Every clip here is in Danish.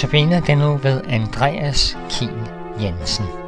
Notabene den nu ved Andreas Kiel Jensen.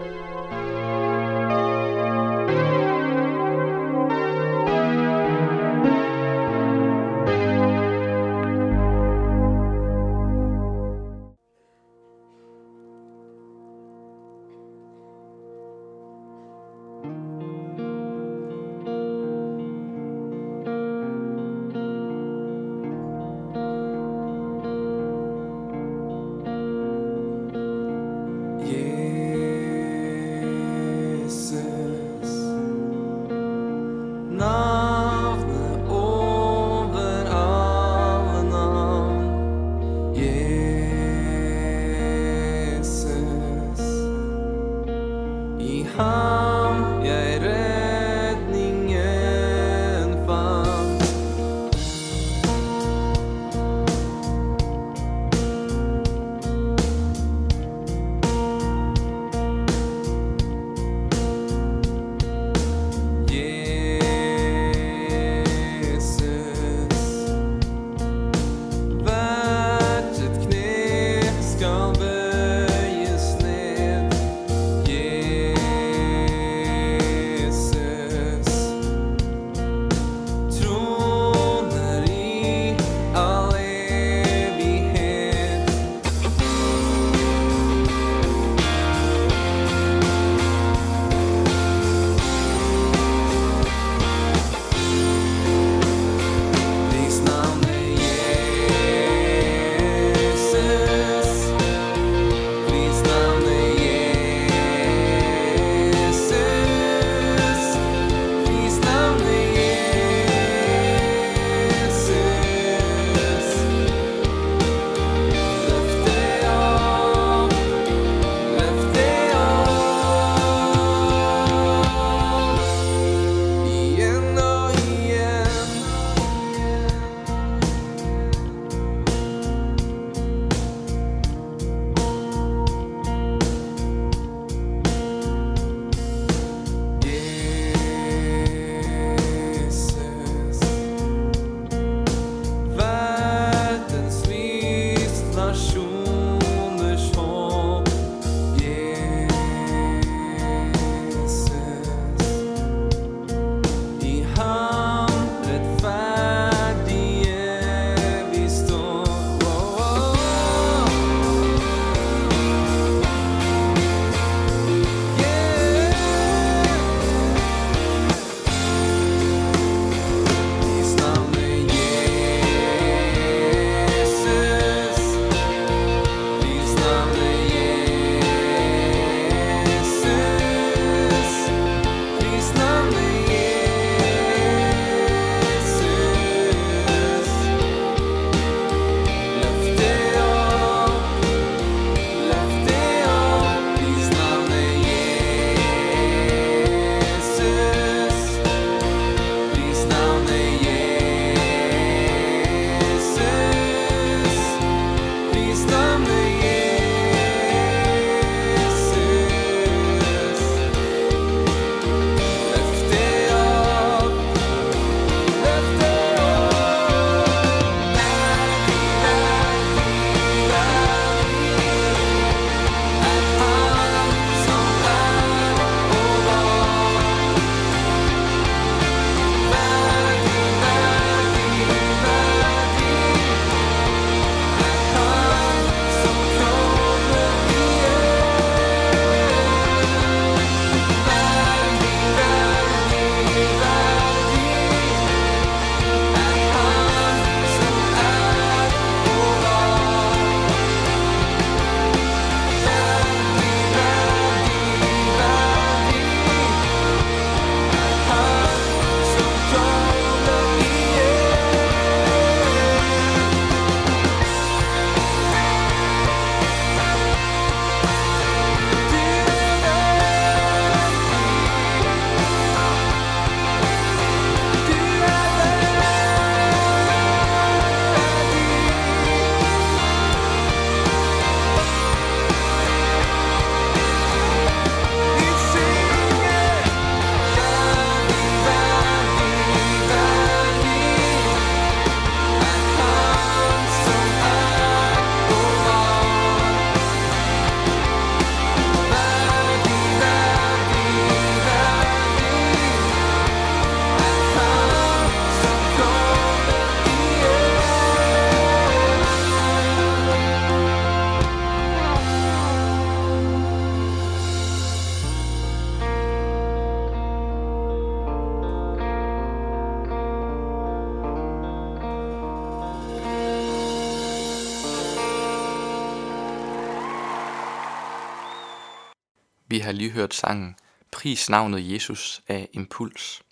Vi har lige hørt sangen Pris navnet Jesus af Impuls.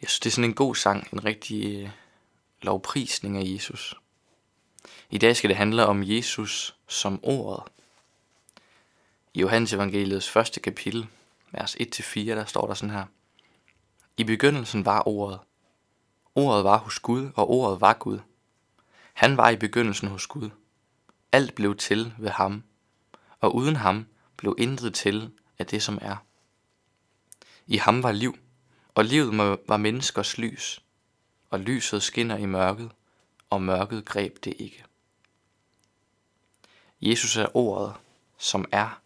Jeg synes, det er sådan en god sang, en rigtig øh, lovprisning af Jesus. I dag skal det handle om Jesus som ordet. I Johannes evangeliets første kapitel, vers 1-4, der står der sådan her. I begyndelsen var ordet. Ordet var hos Gud, og ordet var Gud. Han var i begyndelsen hos Gud. Alt blev til ved ham, og uden ham blev intet til af det, som er. I ham var liv, og livet var menneskers lys, og lyset skinner i mørket, og mørket greb det ikke. Jesus er ordet, som er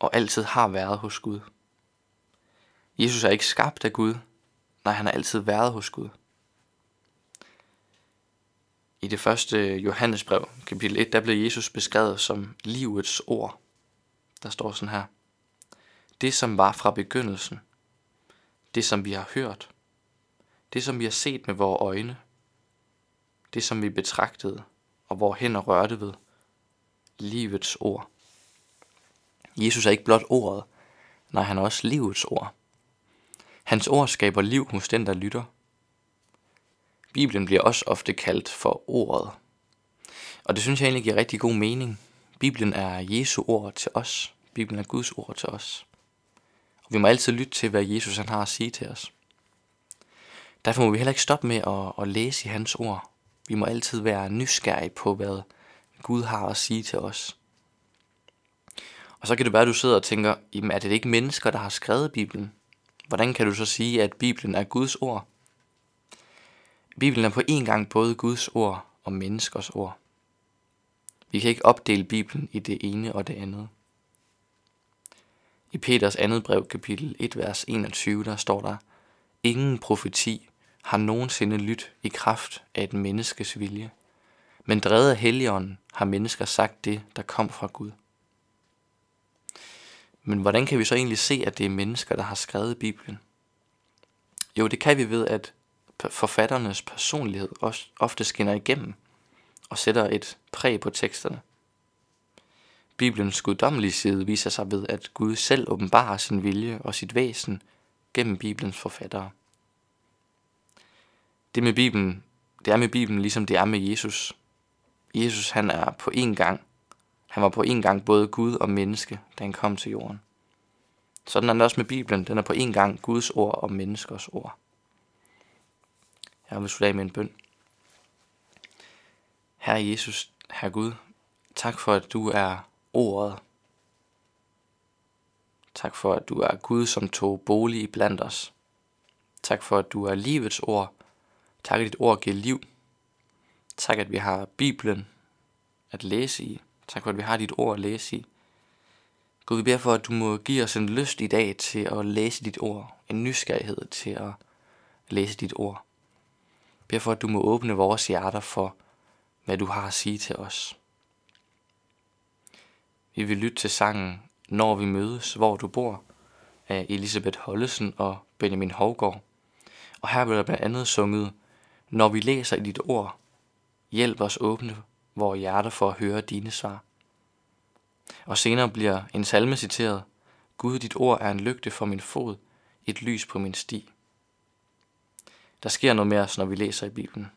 og altid har været hos Gud. Jesus er ikke skabt af Gud, nej, han har altid været hos Gud. I det første Johannesbrev, kapitel 1, der blev Jesus beskrevet som livets ord. Der står sådan her. Det, som var fra begyndelsen. Det, som vi har hørt. Det, som vi har set med vores øjne. Det, som vi betragtede, og hvor hænder rørte ved. Livets ord. Jesus er ikke blot ordet, nej, han er også livets ord. Hans ord skaber liv hos den, der lytter. Bibelen bliver også ofte kaldt for ordet. Og det synes jeg egentlig giver rigtig god mening. Bibelen er Jesu ord til os. Bibelen er Guds ord til os. Og vi må altid lytte til, hvad Jesus han har at sige til os. Derfor må vi heller ikke stoppe med at, at læse i hans ord. Vi må altid være nysgerrige på, hvad Gud har at sige til os. Og så kan det være, at du sidder og tænker, jamen er det ikke mennesker, der har skrevet Bibelen? Hvordan kan du så sige, at Bibelen er Guds ord? Bibelen er på en gang både Guds ord og menneskers ord. Vi kan ikke opdele Bibelen i det ene og det andet. I Peters andet brev, kapitel 1, vers 21, der står der, Ingen profeti har nogensinde lyt i kraft af et menneskes vilje, men drevet af Helligånden har mennesker sagt det, der kom fra Gud. Men hvordan kan vi så egentlig se, at det er mennesker, der har skrevet Bibelen? Jo, det kan vi ved, at forfatternes personlighed også ofte skinner igennem og sætter et præg på teksterne. Bibelens guddommelige side viser sig ved, at Gud selv åbenbarer sin vilje og sit væsen gennem Bibelens forfattere. Det med Bibelen, det er med Bibelen ligesom det er med Jesus. Jesus han er på en gang han var på en gang både Gud og menneske, da han kom til jorden. Sådan er det også med Bibelen. Den er på en gang Guds ord og menneskers ord. Jeg vil slutte af med en bøn. Herre Jesus, Herre Gud, tak for, at du er ordet. Tak for, at du er Gud, som tog bolig blandt os. Tak for, at du er livets ord. Tak, at dit ord giver liv. Tak, at vi har Bibelen at læse i. Tak for, at vi har dit ord at læse i. Gud, vi beder for, at du må give os en lyst i dag til at læse dit ord. En nysgerrighed til at læse dit ord. Jeg beder for, at du må åbne vores hjerter for, hvad du har at sige til os. Vi vil lytte til sangen Når vi mødes, hvor du bor, af Elisabeth Hollesen og Benjamin Hovgaard. Og her vil der blandt andet sunget, Når vi læser i dit ord, hjælp os åbne vores hjerter for at høre dine svar. Og senere bliver en salme citeret, Gud, dit ord er en lygte for min fod, et lys på min sti. Der sker noget mere, når vi læser i Bibelen,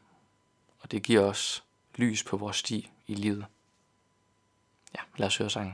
og det giver os lys på vores sti i livet. Ja, lad os høre sangen.